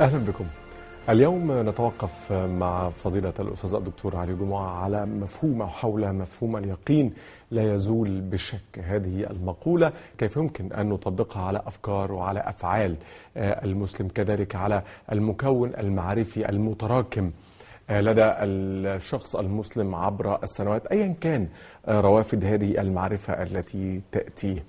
أهلا بكم. اليوم نتوقف مع فضيلة الأستاذ الدكتور علي جمعة على مفهوم أو حول مفهوم اليقين لا يزول بالشك هذه المقولة كيف يمكن أن نطبقها على أفكار وعلى أفعال المسلم كذلك على المكون المعرفي المتراكم لدى الشخص المسلم عبر السنوات أيا كان روافد هذه المعرفة التي تأتيه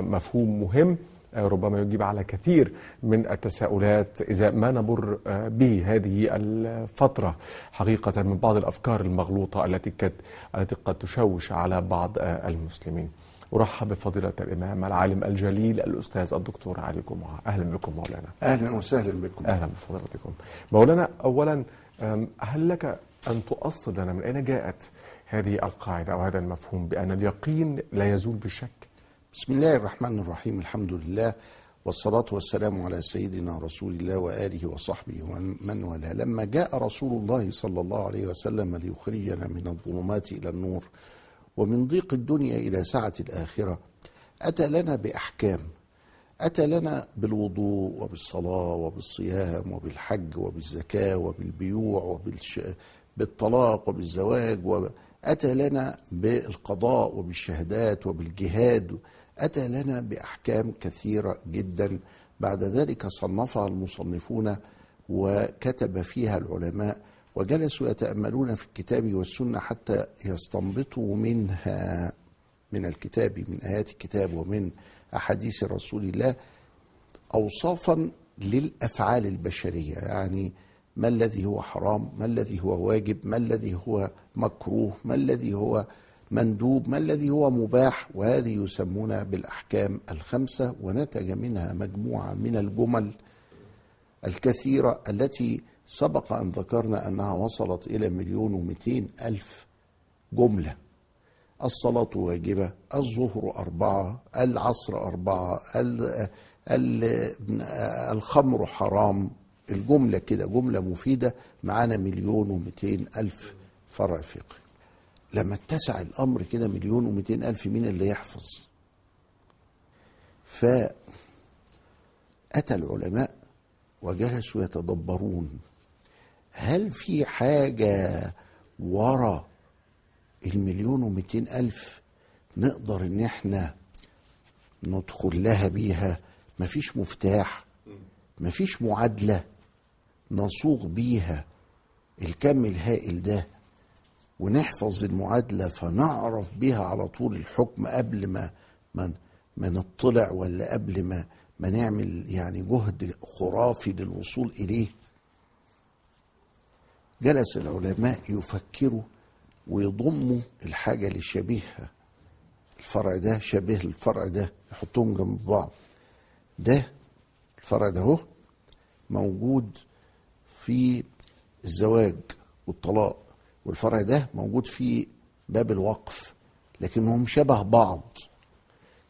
مفهوم مهم ربما يجيب على كثير من التساؤلات إذا ما نمر به هذه الفترة. حقيقة من بعض الأفكار المغلوطة التي قد التي قد تشوش على بعض المسلمين. أرحب بفضيلة الإمام العالم الجليل الأستاذ الدكتور علي جمعة. أهلا بكم مولانا. أهلا وسهلا بكم. أهلا بفضيلتكم. مولانا أولا هل لك أن تؤصل لنا من أين جاءت هذه القاعدة أو هذا المفهوم بأن اليقين لا يزول بالشك بسم الله الرحمن الرحيم الحمد لله والصلاة والسلام على سيدنا رسول الله وآله وصحبه ومن والاه. لما جاء رسول الله صلى الله عليه وسلم ليخرجنا من الظلمات إلى النور ومن ضيق الدنيا إلى سعة الآخرة أتى لنا بأحكام. أتى لنا بالوضوء وبالصلاة وبالصيام وبالحج وبالزكاة وبالبيوع وبالش... بالطلاق وبالزواج وأتى لنا بالقضاء وبالشهادات وبالجهاد أتى لنا بأحكام كثيرة جدا. بعد ذلك صنفها المصنفون وكتب فيها العلماء وجلسوا يتأملون في الكتاب والسنة حتى يستنبطوا منها من الكتاب من آيات الكتاب ومن أحاديث رسول الله أوصافا للأفعال البشرية. يعني ما الذي هو حرام ما الذي هو واجب ما الذي هو مكروه ما الذي هو مندوب ما الذي هو مباح؟ وهذه يسمونها بالأحكام الخمسة ونتج منها مجموعة من الجمل الكثيرة التي سبق أن ذكرنا أنها وصلت إلى مليون ومئتين ألف جملة. الصلاة واجبة الظهر أربعة العصر أربعة ال ال الخمر حرام. الجملة كده جملة مفيدة معانا مليون ومئتين ألف فرع فقهي لما اتسع الأمر كده مليون ومئتين ألف مين اللي يحفظ؟ فأتى العلماء وجلسوا يتدبرون. هل في حاجة ورا المليون ومئتين ألف نقدر إن إحنا ندخل لها بيها؟ مفيش مفتاح مفيش معادلة نصوغ بيها الكم الهائل ده. ونحفظ المعادلة فنعرف بيها على طول الحكم قبل ما ما, ما نطلع ولا قبل ما ما نعمل يعني جهد خرافي للوصول إليه. جلس العلماء يفكروا ويضموا الحاجة اللي شبيهها الفرع ده شبيه الفرع ده يحطوهم جنب بعض. ده الفرع ده أهو موجود في الزواج والطلاق. والفرع ده موجود في باب الوقف لكنهم شبه بعض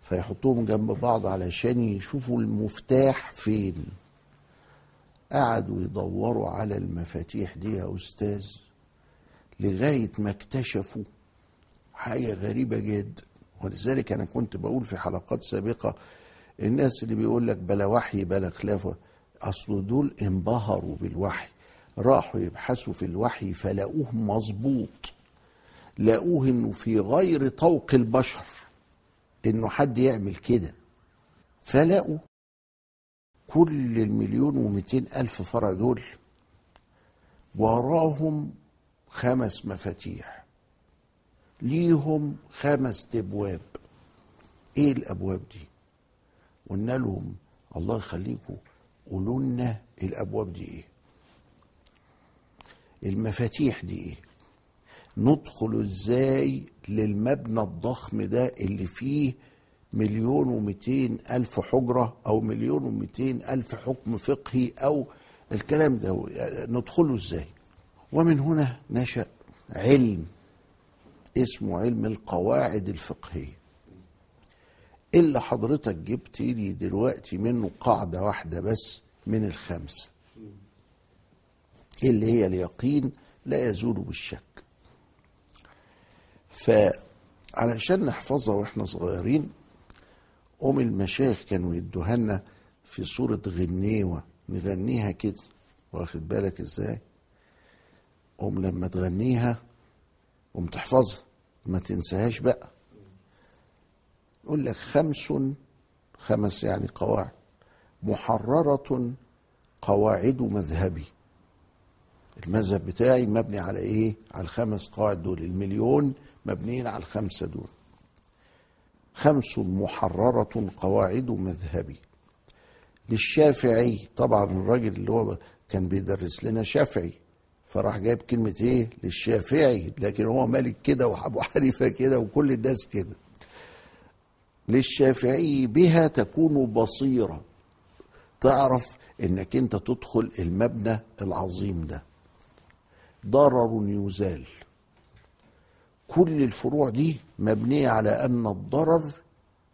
فيحطوهم جنب بعض علشان يشوفوا المفتاح فين. قعدوا يدوروا على المفاتيح دي يا أستاذ لغاية ما اكتشفوا حاجة غريبة جدا. ولذلك أنا كنت بقول في حلقات سابقة الناس اللي بيقول لك بلا وحي بلا خلافة أصل دول انبهروا بالوحي. راحوا يبحثوا في الوحي فلقوه مظبوط. لقوه إنه في غير طوق البشر إنه حد يعمل كده. فلقوا كل المليون ومئتين ألف فرع دول وراهم خمس مفاتيح. ليهم خمس أبواب. إيه الأبواب دي؟ قلنا لهم الله يخليكم قولوا لنا الأبواب دي إيه؟ المفاتيح دي إيه؟ ندخل إزاي للمبنى الضخم ده اللي فيه مليون ومئتين ألف حجرة أو مليون ومئتين ألف حكم فقهي أو الكلام ده؟ ندخله إزاي؟ ومن هنا نشأ علم اسمه علم القواعد الفقهية. اللي حضرتك جبت لي دلوقتي منه قاعدة واحدة بس من الخمسة؟ اللي هي اليقين لا يزول بالشك. فعلشان نحفظها وإحنا صغيرين أم المشايخ كانوا يدوها لنا في صورة غنيوة نغنيها كده واخد بالك إزاي؟ قوم لما تغنيها قوم تحفظها ما تنساهاش بقى. يقول لك خمس خمس يعني قواعد محررة قواعد مذهبي. المذهب بتاعي مبني على إيه؟ على الخمس قواعد دول المليون مبنيين على الخمسة دول. خمس محررة قواعد مذهبي. للشافعي طبعا الراجل اللي هو كان بيدرس لنا شافعي فراح جايب كلمة إيه؟ للشافعي لكن هو مالك كده وأبو حنيفة كده وكل الناس كده. للشافعي بها تكون بصيرة. تعرف إنك أنت تدخل المبنى العظيم ده. ضرر يزال. كل الفروع دي مبنية على أن الضرر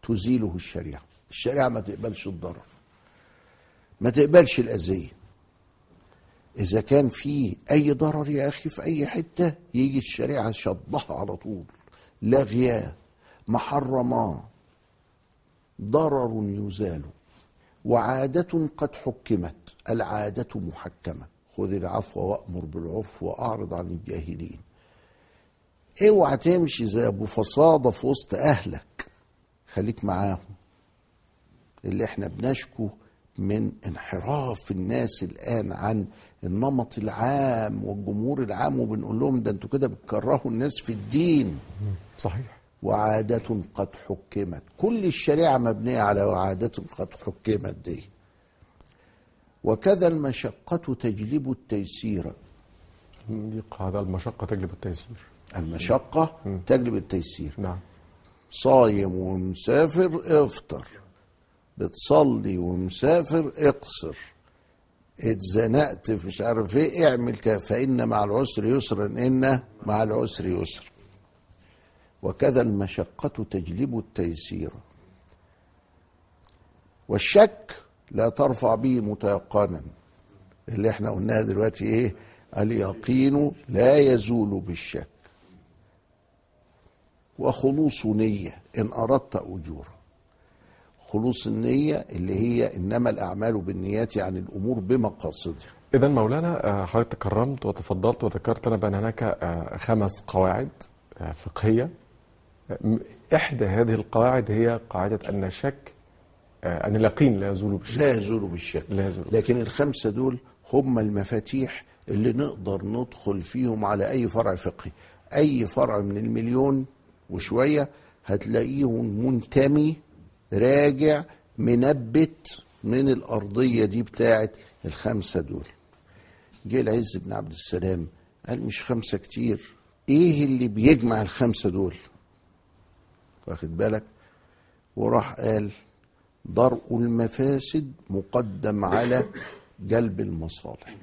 تزيله الشريعة. الشريعة ما تقبلش الضرر. ما تقبلش الأذية. إذا كان في أي ضرر يا أخي في أي حتة يجي الشريعة شطبها على طول. لغياه محرما ضرر يزال. وعادة قد حكمت. العادة محكمة. خذ العفو وأمر بالعرف وأعرض عن الجاهلين. اوعى تمشي زي أبو فصاده في وسط أهلك. خليك معاهم. اللي إحنا بنشكو من انحراف الناس الآن عن النمط العام والجمهور العام وبنقول لهم ده أنتوا كده بتكرهوا الناس في الدين. صحيح. وعادة قد حكمت. كل الشريعة مبنية على عادة قد حكمت دي. وكذا المشقة تجلب التيسير. دي قاعدة المشقة تجلب التيسير. المشقة تجلب التيسير. نعم. صايم ومسافر افطر. بتصلي ومسافر اقصر. اتزنقت في مش عارف إيه اعمل كده فإن مع العسر يسرا إن مع العسر يسر وكذا المشقة تجلب التيسير. والشك لا ترفع به متيقنا. اللي إحنا قلناها دلوقتي إيه؟ اليقين لا يزول بالشك. وخلوص نية إن أردت أجورا خلوص النية اللي هي إنما الأعمال بالنيات يعني الأمور بمقاصدها. إذا مولانا آه، حضرتك تكرمت وتفضلت وذكرت لنا بأن هناك آه، خمس قواعد آه، فقهية. إحدى هذه القواعد هي قاعدة أن آه، أن اليقين لا يزول بالشك. لا يزول بالشك. لا يزول. لكن الخمسة دول هم المفاتيح اللي نقدر ندخل فيهم على أي فرع فقهي. أي فرع من المليون وشوية هتلاقيهم منتمي راجع منبت من الأرضية دي بتاعت الخمسة دول. جه العز بن عبد السلام قال مش خمسة كتير. إيه اللي بيجمع الخمسة دول؟ واخد بالك؟ وراح قال درء المفاسد مقدم على جلب المصالح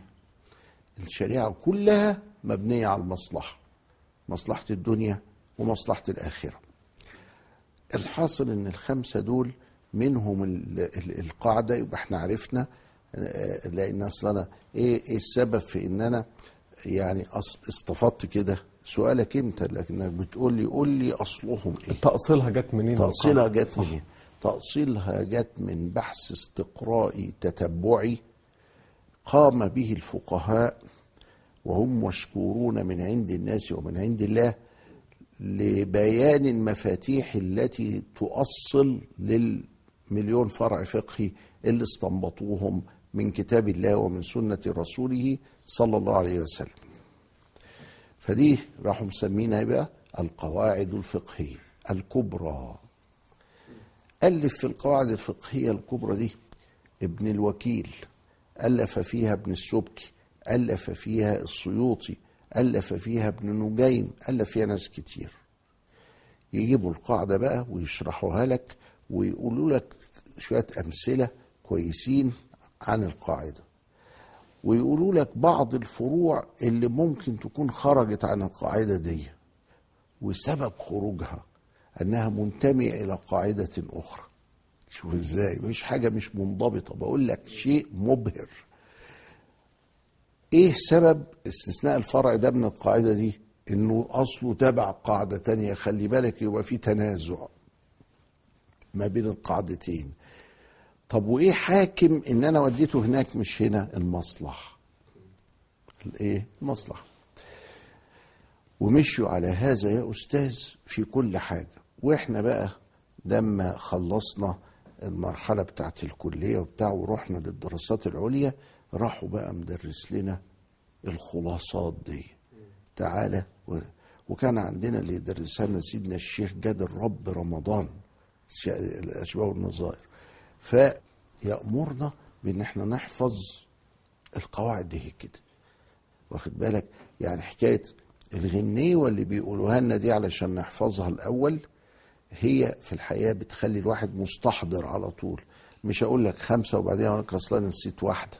الشريعة كلها مبنية على المصلحة مصلحة الدنيا ومصلحة الآخرة الحاصل إن الخمسة دول منهم ال- ال- القاعدة يبقى إحنا عرفنا آه، لأن أصل أنا إيه إيه السبب في إن أنا يعني استفدت كده سؤالك أنت لكنك بتقول لي قول لي أصلهم إيه تأصيلها جت منين تأصيلها القاعدة؟ جت منين؟ تأصيلها جت من بحث استقرائي تتبعي قام به الفقهاء وهم مشكورون من عند الناس ومن عند الله لبيان المفاتيح التي تؤصل للمليون فرع فقهي اللي استنبطوهم من كتاب الله ومن سنة رسوله صلى الله عليه وسلم. فدي راحوا مسمينها بقى القواعد الفقهية الكبرى. ألف في القواعد الفقهية الكبرى دي. ابن الوكيل ألف فيها ابن السبكي ألف فيها السيوطي ألف فيها ابن نجيم ألف فيها ناس كتير. يجيبوا القاعدة بقى ويشرحوها لك ويقولوا لك شوية أمثلة كويسين عن القاعدة. ويقولوا لك بعض الفروع اللي ممكن تكون خرجت عن القاعدة دي وسبب خروجها. أنها منتمية إلى قاعدة أخرى. شوف إزاي مش حاجة مش منضبطة. بقول لك شيء مبهر. إيه سبب استثناء الفرع ده من القاعدة دي؟ إنه أصله تبع قاعدة تانية. خلي بالك يبقى في تنازع ما بين القاعدتين. طب وإيه حاكم إن أنا وديته هناك مش هنا؟ المصلحة. الإيه؟ المصلحة. ومشوا على هذا يا أستاذ في كل حاجة. وإحنا بقى لما خلصنا المرحلة بتاعت الكلية وبتاع ورحنا للدراسات العليا راحوا بقى مدرس لنا الخلاصات دي. تعالى و... وكان عندنا اللي يدرسها لنا سيدنا الشيخ جاد الرب رمضان الأشباه والنظائر. فيأمرنا بإن إحنا نحفظ القواعد دي كده. واخد بالك؟ يعني حكاية الغنيوه اللي بيقولوها لنا دي علشان نحفظها الأول هي في الحقيقة بتخلي الواحد مستحضر على طول. مش أقول لك خمسة وبعدين أقول لك اصل أنا نسيت واحدة.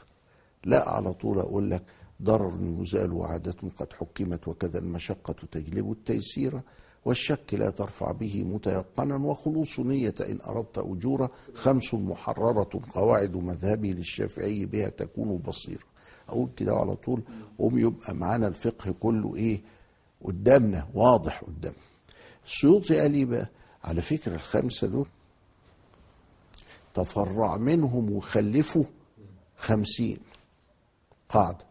لا على طول أقول لك ضرر يزال وعادة قد حكمت وكذا المشقة تجلب التيسير والشك لا ترفع به متيقنا وخلوص نية إن أردت أجورا خمس محررة قواعد مذهبي للشافعي بها تكون بصيرة. أقول كده على طول قوم يبقى معانا الفقه كله إيه؟ قدامنا واضح قدامنا السيوطي قال إيه بقى؟ على فكرة الخمسة دول تفرع منهم وخلفوا خمسين قاعدة.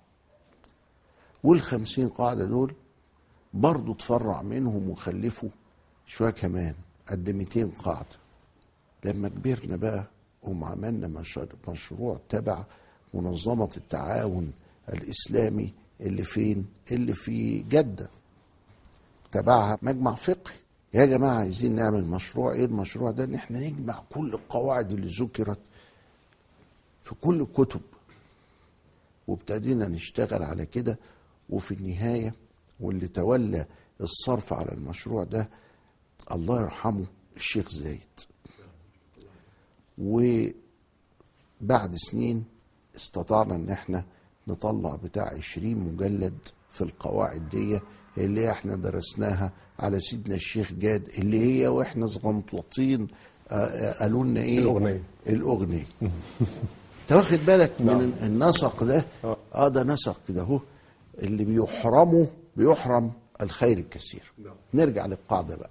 والخمسين قاعدة دول برضو تفرع منهم وخلفوا شوية كمان قد 200 قاعدة. لما كبرنا بقى قوم عملنا مش- مشروع تبع منظمة التعاون الإسلامي اللي فين؟ اللي في جدة. تبعها مجمع فقهي يا جماعة عايزين نعمل مشروع. إيه المشروع ده؟ إن إحنا نجمع كل القواعد اللي ذكرت في كل الكتب. وابتدينا نشتغل على كده. وفي النهاية واللي تولى الصرف على المشروع ده الله يرحمه الشيخ زايد. وبعد سنين استطعنا إن إحنا نطلع بتاع عشرين مجلد في القواعد دي اللي إحنا درسناها على سيدنا الشيخ جاد اللي هي وإحنا صغنطوطين آه، آه، قالوا لنا إيه الأغنية. الأغنية أنت واخد بالك من نعم. النسق ده آه. آه ده نسق كده أهو اللي بيحرمه بيحرم الخير الكثير نعم. نرجع للقاعدة بقى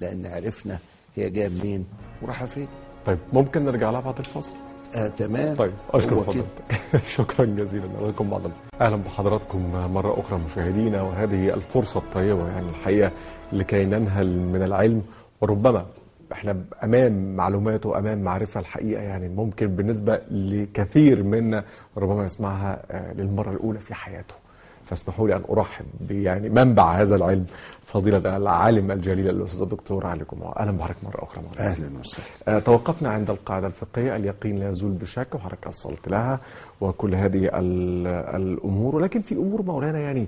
لأن عرفنا هي جاية منين ورايحة فين طيب ممكن نرجع لها بعد الفاصل آه تمام. طيب أشكر. فضيلتك شكرا جزيلا. نراكم بعد الفاصل أهلا بحضراتكم مرة أخرى مشاهدينا وهذه الفرصة الطيبة يعني الحقيقة لكي ننهل من العلم. وربما إحنا أمام معلومات وأمام معرفة الحقيقة يعني ممكن بالنسبة لكثير منا ربما يسمعها آه، للمرة الأولى في حياته. فاسمحوا لي أن أرحب يعني منبع هذا العلم فضيلة العالم الجليل الأستاذ الدكتور علي جمعه أهلا بحضرتك مرة أخرى معنا أهلا وسهلا. آه، توقفنا عند القاعدة الفقهية اليقين لا يزول بشك وحضرتك أصلت لها وكل هذه ال- الأمور. ولكن في أمور مولانا يعني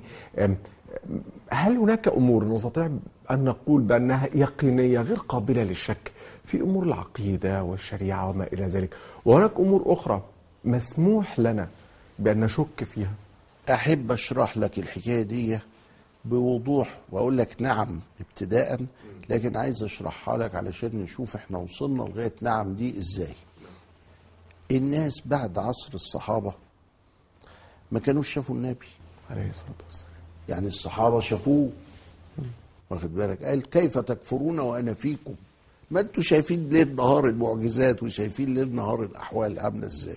هل هناك أمور نستطيع أن نقول بأنها يقينية غير قابلة للشك في أمور العقيدة والشريعة وما إلى ذلك؟ وهناك أمور أخرى مسموح لنا بأن نشك فيها. أحب أشرح لك الحكاية دي بوضوح وأقول لك نعم ابتداء لكن عايز أشرحها لك علشان نشوف إحنا وصلنا لغاية نعم دي إزاي. الناس بعد عصر الصحابة ما كانوش شافوا النبي. عليه الصلاة والسلام. يعني الصحابة شافوه. واخد بالك؟ قال كيف تكفرون وأنا فيكم؟ ما أنتوا شايفين ليل نهار المعجزات وشايفين ليل نهار الأحوال عاملة إزاي؟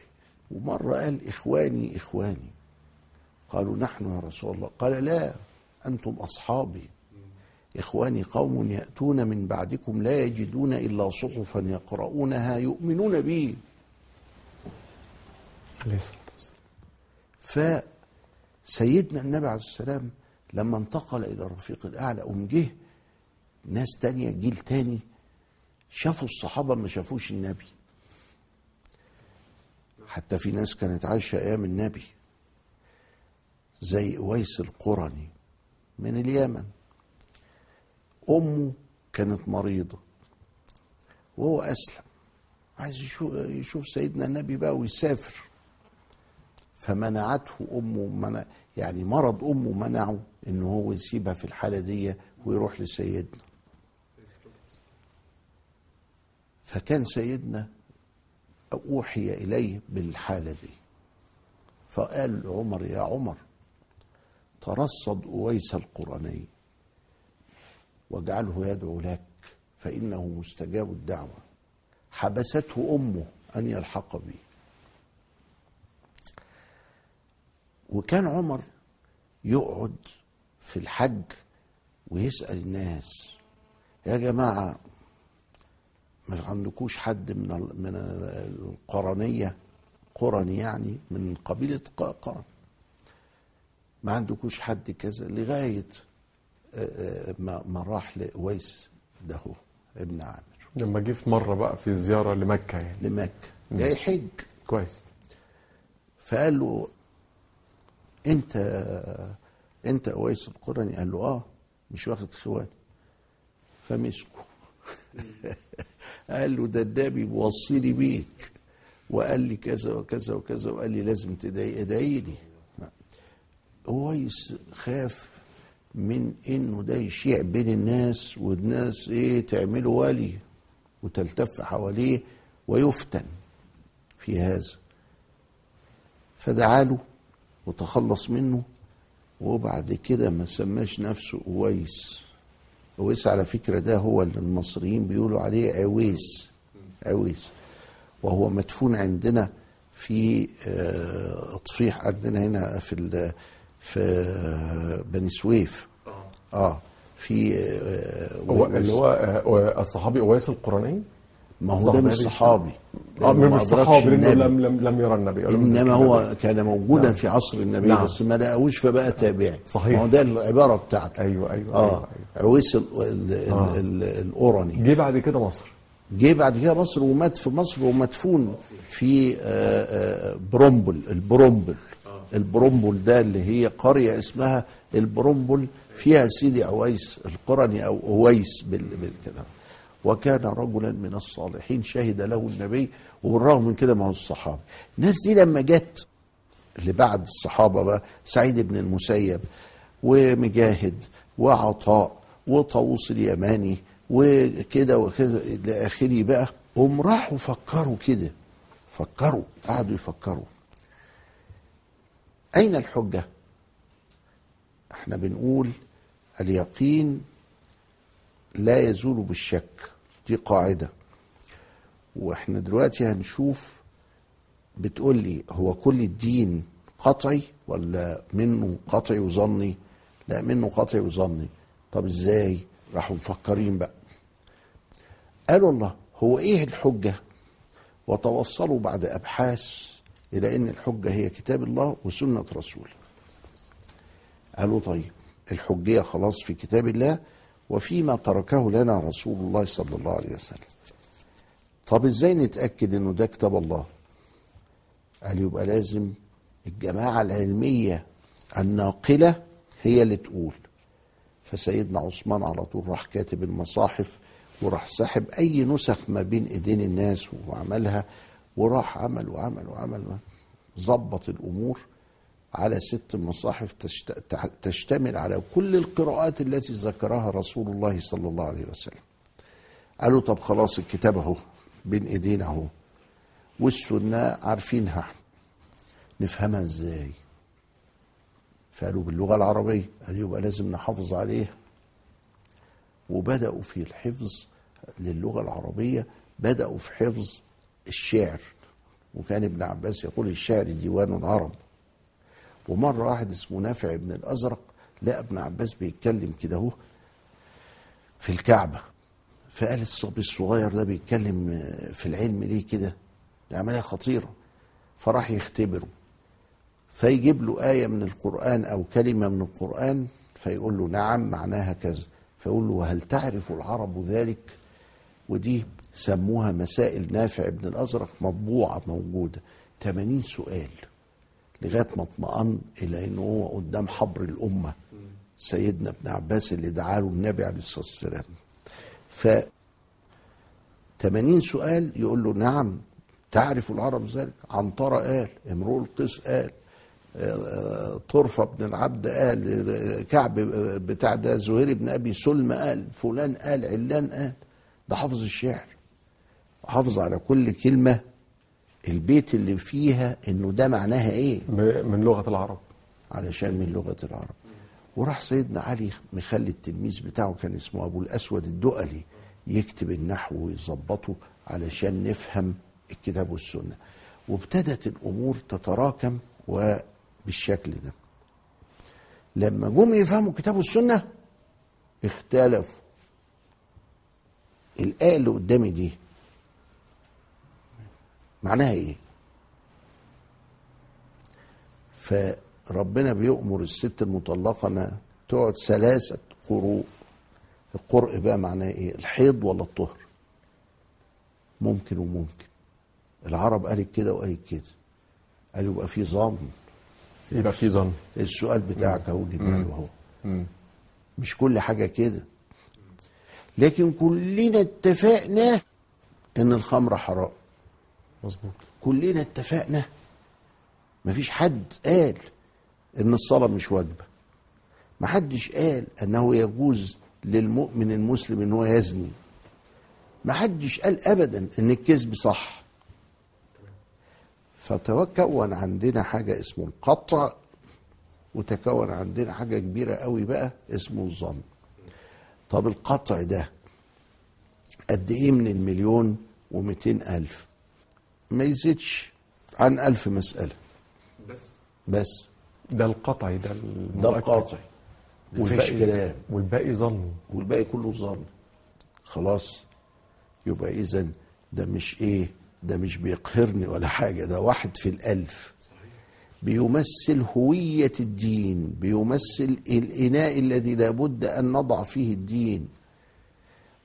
ومرة قال إخواني إخواني. قالوا نحن يا رسول الله. قال لا أنتم أصحابي. إخواني قوم يأتون من بعدكم لا يجدون إلا صحفا يقرؤونها يؤمنون بي. عليه الصلاة والسلام. فسيدنا النبي عليه السلام لما انتقل إلى الرفيق الأعلى قام جه ناس تانية جيل تاني شافوا الصحابة ما شافوش النبي. حتى في ناس كانت عايشة أيام النبي. زي أويس القرني من اليمن. أمه كانت مريضة وهو أسلم. عايز يشوف, سيدنا النبي بقى ويسافر. فمنعته أمه منع يعني مرض أمه منعه إن هو يسيبها في الحالة دي ويروح لسيدنا. فكان سيدنا أوحي إليه بالحالة دي. فقال عمر يا عمر ترصد أويس القرني واجعله يدعو لك فإنه مستجاب الدعوة. حبسته أمه أن يلحق بي. وكان عمر يقعد في الحج ويسأل الناس يا جماعة ما عندكوش حد من من القرنية؟ قرن يعني من قبيلة قرن. ما عندكوش حد كذا لغاية آه، آه، ما ما راح لأويس ده هو ابن عامر. لما جه في مرة بقى في زيارة لمكة يعني. لمكة. جاي حج كويس. فقال له أنت أنت أويس القرني؟ قال له آه مش واخد خوان فمسكه. قال له ده النبي موصيني بيك. وقال لي كذا وكذا وكذا وقال لي لازم تدعي ادعي لي اويس خاف من إنه ده يشيع بين الناس والناس إيه تعمله ولي وتلتف حواليه ويفتن في هذا. فدعا له وتخلص منه وبعد كده ما سماش نفسه أويس أويس على فكرة ده هو اللي المصريين بيقولوا عليه عويس عويس. وهو مدفون عندنا في آه، طفيح عندنا هنا في في بني سويف آه في آه، هو. اللي هو آه، الصحابي أويس القرني ما هو ده مش صحابي آه مش الصحابي لأنه. لم لم لم يرى النبي إنما هو. كان موجودا نعم. في عصر النبي نعم. بس ما لقاهوش فبقى تابعي صحيح. ما هو ده العبارة بتاعته أيوه أيوه آه أيوه, أيوة. عويس ال- ال- ال- آه. ال- الاورني جه بعد كده مصر جه بعد كده مصر ومات في مصر ومدفون في آه، آه، برومبل البرومبل البرومبل ده اللي هي قرية اسمها البرومبل فيها سيدي أويس القرني أو أويس بال- بالكده وكان رجلا من الصالحين شهد له النبي وبالرغم من كده ما هو الصحابي الناس دي لما جت اللي بعد الصحابة بقى سعيد بن المسيب ومجاهد وعطاء وطاووس اليماني وكده وكده إلى آخره بقى هم راحوا فكروا كده. فكروا قعدوا يفكروا. أين الحجة؟ إحنا بنقول اليقين لا يزول بالشك. دي قاعدة. وإحنا دلوقتي هنشوف بتقول لي هو كل الدين قطعي ولا منه قطعي وظني؟ لا منه قطعي وظني. طب إزاي؟ راحوا مفكرين بقى. قالوا الله هو إيه الحجة؟ وتوصلوا بعد أبحاث إلى أن الحجة هي كتاب الله وسنة رسوله قالوا طيب الحجية خلاص في كتاب الله وفيما تركه لنا رسول الله صلى الله عليه وسلم. طب إزاي نتأكد إنه ده كتاب الله؟ قال يبقى لازم الجماعة العلمية الناقلة هي اللي تقول. فسيدنا عثمان على طول راح كاتب المصاحف وراح سحب أي نسخ ما بين إيدين الناس وعملها وراح عمل وعمل وعمل ظبط الأمور على ست مصاحف تشتمل على كل القراءات التي ذكرها رسول الله صلى الله عليه وسلم. قالوا طب خلاص الكتاب أهو بين إيدينا أهو. والسنة عارفينها. نفهمها إزاي؟ فقالوا باللغة العربية. قالوا يبقى لازم نحافظ عليها. وبدأوا في الحفظ للغة العربية. بدأوا في حفظ الشعر وكان ابن عباس يقول الشعر ديوان العرب ومرة واحد اسمه نافع بن الأزرق لقى ابن عباس بيتكلم كده أهو في الكعبة فقال الصبي الصغير ده بيتكلم في العلم ليه كده؟ دي عملية خطيرة. فراح يختبره. فيجيب له آية من القرآن أو كلمة من القرآن فيقول له نعم معناها كذا. فيقول له وهل تعرف العرب ذلك؟ ودي سموها مسائل نافع ابن الأزرق مطبوعة موجودة. 80 سؤال لغاية ما اطمأن إلى أنه هو قدام حبر الأمة. سيدنا ابن عباس اللي دعا له النبي عليه الصلاة والسلام. ف 80 سؤال يقول له نعم تعرف العرب ذلك؟ عنترة قال امرؤ القيس قال آه، طرفة بن العبد قال كعب بتاع ده زهير بن أبي سلمى قال فلان قال علان قال. ده حافظ الشعر. حافظ على كل كلمة البيت اللي فيها إنه ده معناها إيه؟ من لغة العرب. علشان من لغة العرب. وراح سيدنا علي مخلي التلميذ بتاعه كان اسمه أبو الأسود الدؤلي يكتب النحو ويظبطه علشان نفهم الكتاب والسنة. وابتدت الأمور تتراكم وبالشكل ده. لما جم يفهموا الكتاب والسنة اختلفوا. الآية اللي قدامي دي معناها إيه؟ فربنا بيؤمر الست المطلقة إنها تقعد ثلاثة قروء. القرء بقى معناه إيه؟ الحيض ولا الطهر. ممكن وممكن. العرب قالت كده وقالت كده. قالوا يبقى في ظن. يبقى في ظن. السؤال بتاعك أهو جبناله أهو. مش كل حاجة كده. لكن كلنا اتفقنا إن الخمر حرام. مظبوط. كلنا اتفقنا مفيش حد قال إن الصلاة مش واجبة. محدش قال انه يجوز للمؤمن المسلم إن هو يزني. محدش قال ابدا إن الكذب صح. فتكون عندنا حاجة اسمه القطع وتكون عندنا حاجة كبيرة قوي بقى اسمه الظن. طب القطع ده قد إيه من المليون ومئتين ألف؟ ما يزيدش عن ألف مسألة. بس. بس. ده القطعي ده ده. القاطع مفيش والباقي كلام. والباقي ظن والباقي كله ظن خلاص. يبقى اذا ده مش إيه ده مش بيقهرني ولا حاجة ده واحد في الألف. بيمثل هوية الدين بيمثل الإناء الذي لابد أن نضع فيه الدين.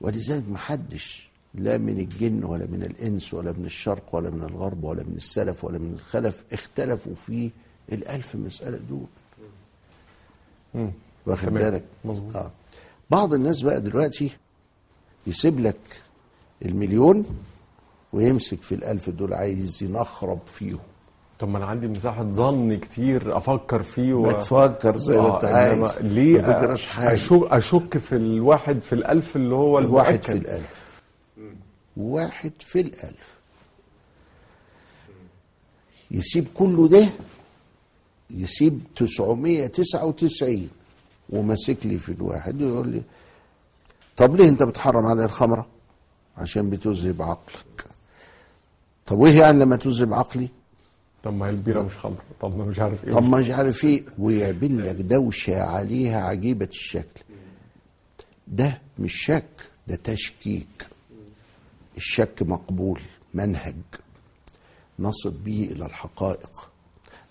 ولذلك محدش لا من الجن ولا من الإنس ولا من الشرق ولا من الغرب ولا من السلف ولا من الخلف اختلفوا في الألف مسألة دول. واخد. بالك. آه. بعض الناس بقى دلوقتي يسيب لك المليون ويمسك في الألف دول عايز ينخرب فيهم طب ما أنا عندي مساحة ظن كتير أفكر فيه و... ما تفكر زي ما أنت آه، عايز إنما ليه ما فكرش حاجة أشك, أشك في الواحد في الألف اللي هو واحد المؤكد في الألف واحد في الألف. يسيب كله ده يسيب 999 وماسك لي في الواحد يقول لي طب ليه أنت بتحرم على الخمرة؟ عشان بتذهب عقلك. طب وايه يعني لما تذهب عقلي؟ طب ما هي البيرة مش خمر طب ما مش عارف إيه. طب ما مش عارف إيه. ويعمل لك دوشة عليها عجيبة الشكل. ده مش شك ده تشكيك. الشك مقبول منهج نصل به إلى الحقائق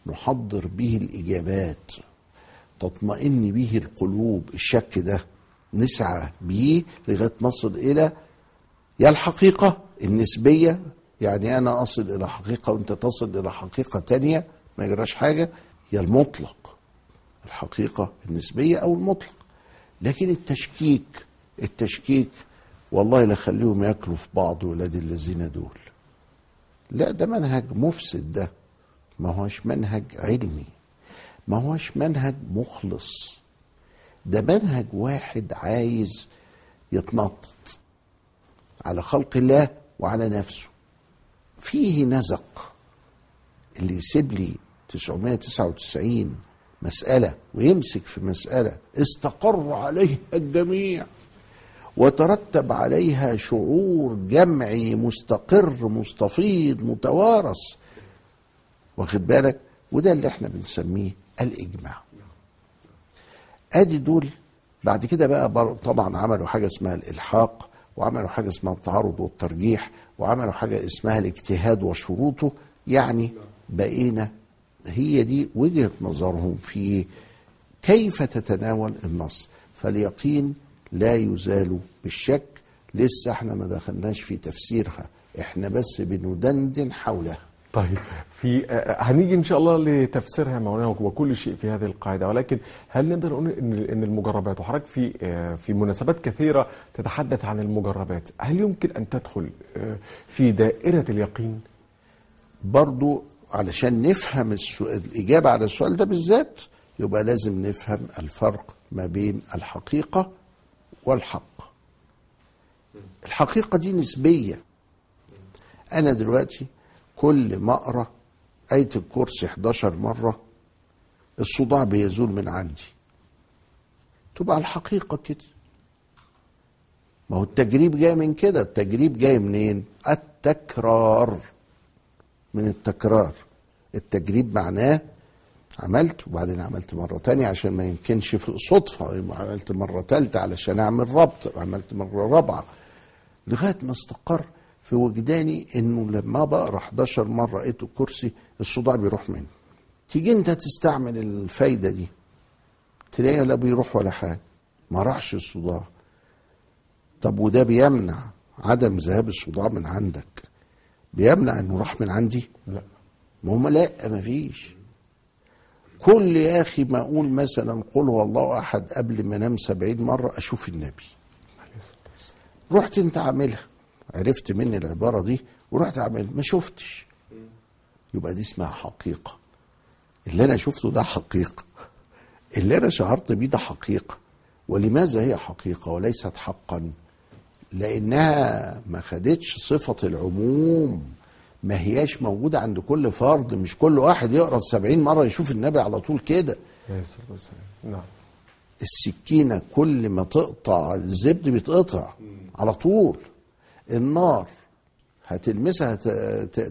نحضر به الإجابات تطمئن به القلوب. الشك ده نسعى به لغاية نصل إلى يا الحقيقة النسبية يعني أنا أصل إلى حقيقة وأنت تصل إلى حقيقة تانية ما يجراش حاجة يا المطلق الحقيقة النسبية أو المطلق. لكن التشكيك التشكيك والله لا ياكلوا في بعض ولاد الذين دول. لا ده منهج مفسد ده. ما هوش منهج علمي. ما هوش منهج مخلص. ده منهج واحد عايز يتنطط على خلق الله وعلى نفسه. فيه نزق. اللي يسيب لي 999 مسألة ويمسك في مسألة استقر عليها الجميع. وترتب عليها شعور جمعي مستقر مستفيض متوارث. واخد بالك؟ وده اللي إحنا بنسميه الإجماع. أدي دول بعد كده بقى طبعا عملوا حاجة اسمها الإلحاق وعملوا حاجة اسمها التعارض والترجيح وعملوا حاجة اسمها الاجتهاد وشروطه. يعني بقينا هي دي وجهة نظرهم في كيف تتناول النص. فاليقين لا يزال بالشك لسه إحنا ما دخلناش في تفسيرها إحنا بس بندندن حولها طيب في هنيجي إن شاء الله لتفسيرها مولانا وكل شيء في هذه القاعدة ولكن هل نقدر نقول إن المجربات وحضرتك في في مناسبات كثيرة تتحدث عن المجربات هل يمكن أن تدخل في دائرة اليقين؟ برضو علشان نفهم السؤال الإجابة على السؤال ده بالذات يبقى لازم نفهم الفرق ما بين الحقيقة والحق. الحقيقة دي نسبية. أنا دلوقتي كل ما أقرأ آية الكرسي 11 مرة الصداع بيزول من عندي. تبقى الحقيقة كده. ما هو التجريب جاي من كده. التجريب جاي منين؟ التكرار. من التكرار. التجريب معناه عملت وبعدين عملت مرة تانية عشان ما يمكنش في صدفة. عملت مرة تالتة علشان أعمل ربط. عملت مرة رابعة. لغاية ما استقر في وجداني إنه لما بقرا 11 مرة لقيت الكرسي الصداع بيروح مني تيجي أنت تستعمل الفايدة دي. تلاقيه لا بيروح ولا حاجة. ما راحش الصداع. طب وده بيمنع عدم ذهاب الصداع من عندك. بيمنع إنه راح من عندي؟ لا. ما هم لا مفيش كل يا أخي ما أقول مثلا قل هو الله أحد قبل ما أنام سبعين مرة أشوف النبي. رحت أنت عاملها. عرفت مني العبارة دي ورحت عاملها. ما شفتش. يبقى دي اسمها حقيقة. اللي أنا شفته ده حقيقة. اللي أنا شعرت بيه ده حقيقة. ولماذا هي حقيقة وليست حقا؟ لأنها ما خدتش صفة العموم. ما هياش موجودة عند كل فرد مش كل واحد يقرأ السبعين مرة يشوف النبي على طول كده. نعم. السكينة كل ما تقطع الزبد بيتقطع على طول. النار هتلمسها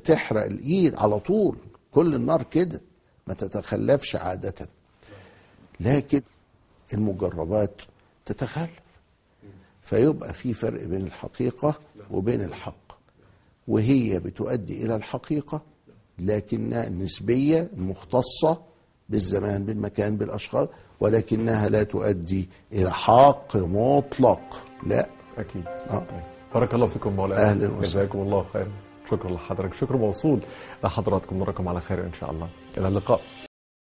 تحرق الإيد على طول. كل النار كده ما تتخلفش عادة. لكن المجربات تتخلف. فيبقى في فرق بين الحقيقة وبين الحق. وهي بتؤدي إلى الحقيقة لكنها نسبية مختصة بالزمان بالمكان بالأشخاص ولكنها لا تؤدي إلى حق مطلق. لا. أكيد. آه. بارك الله فيكم مولانا. أهلاً وسهلاً. جزاكم الله خيرا. شكرا لحضرتك. شكر موصول لحضراتكم. نراكم على خير إن شاء الله. إلى اللقاء.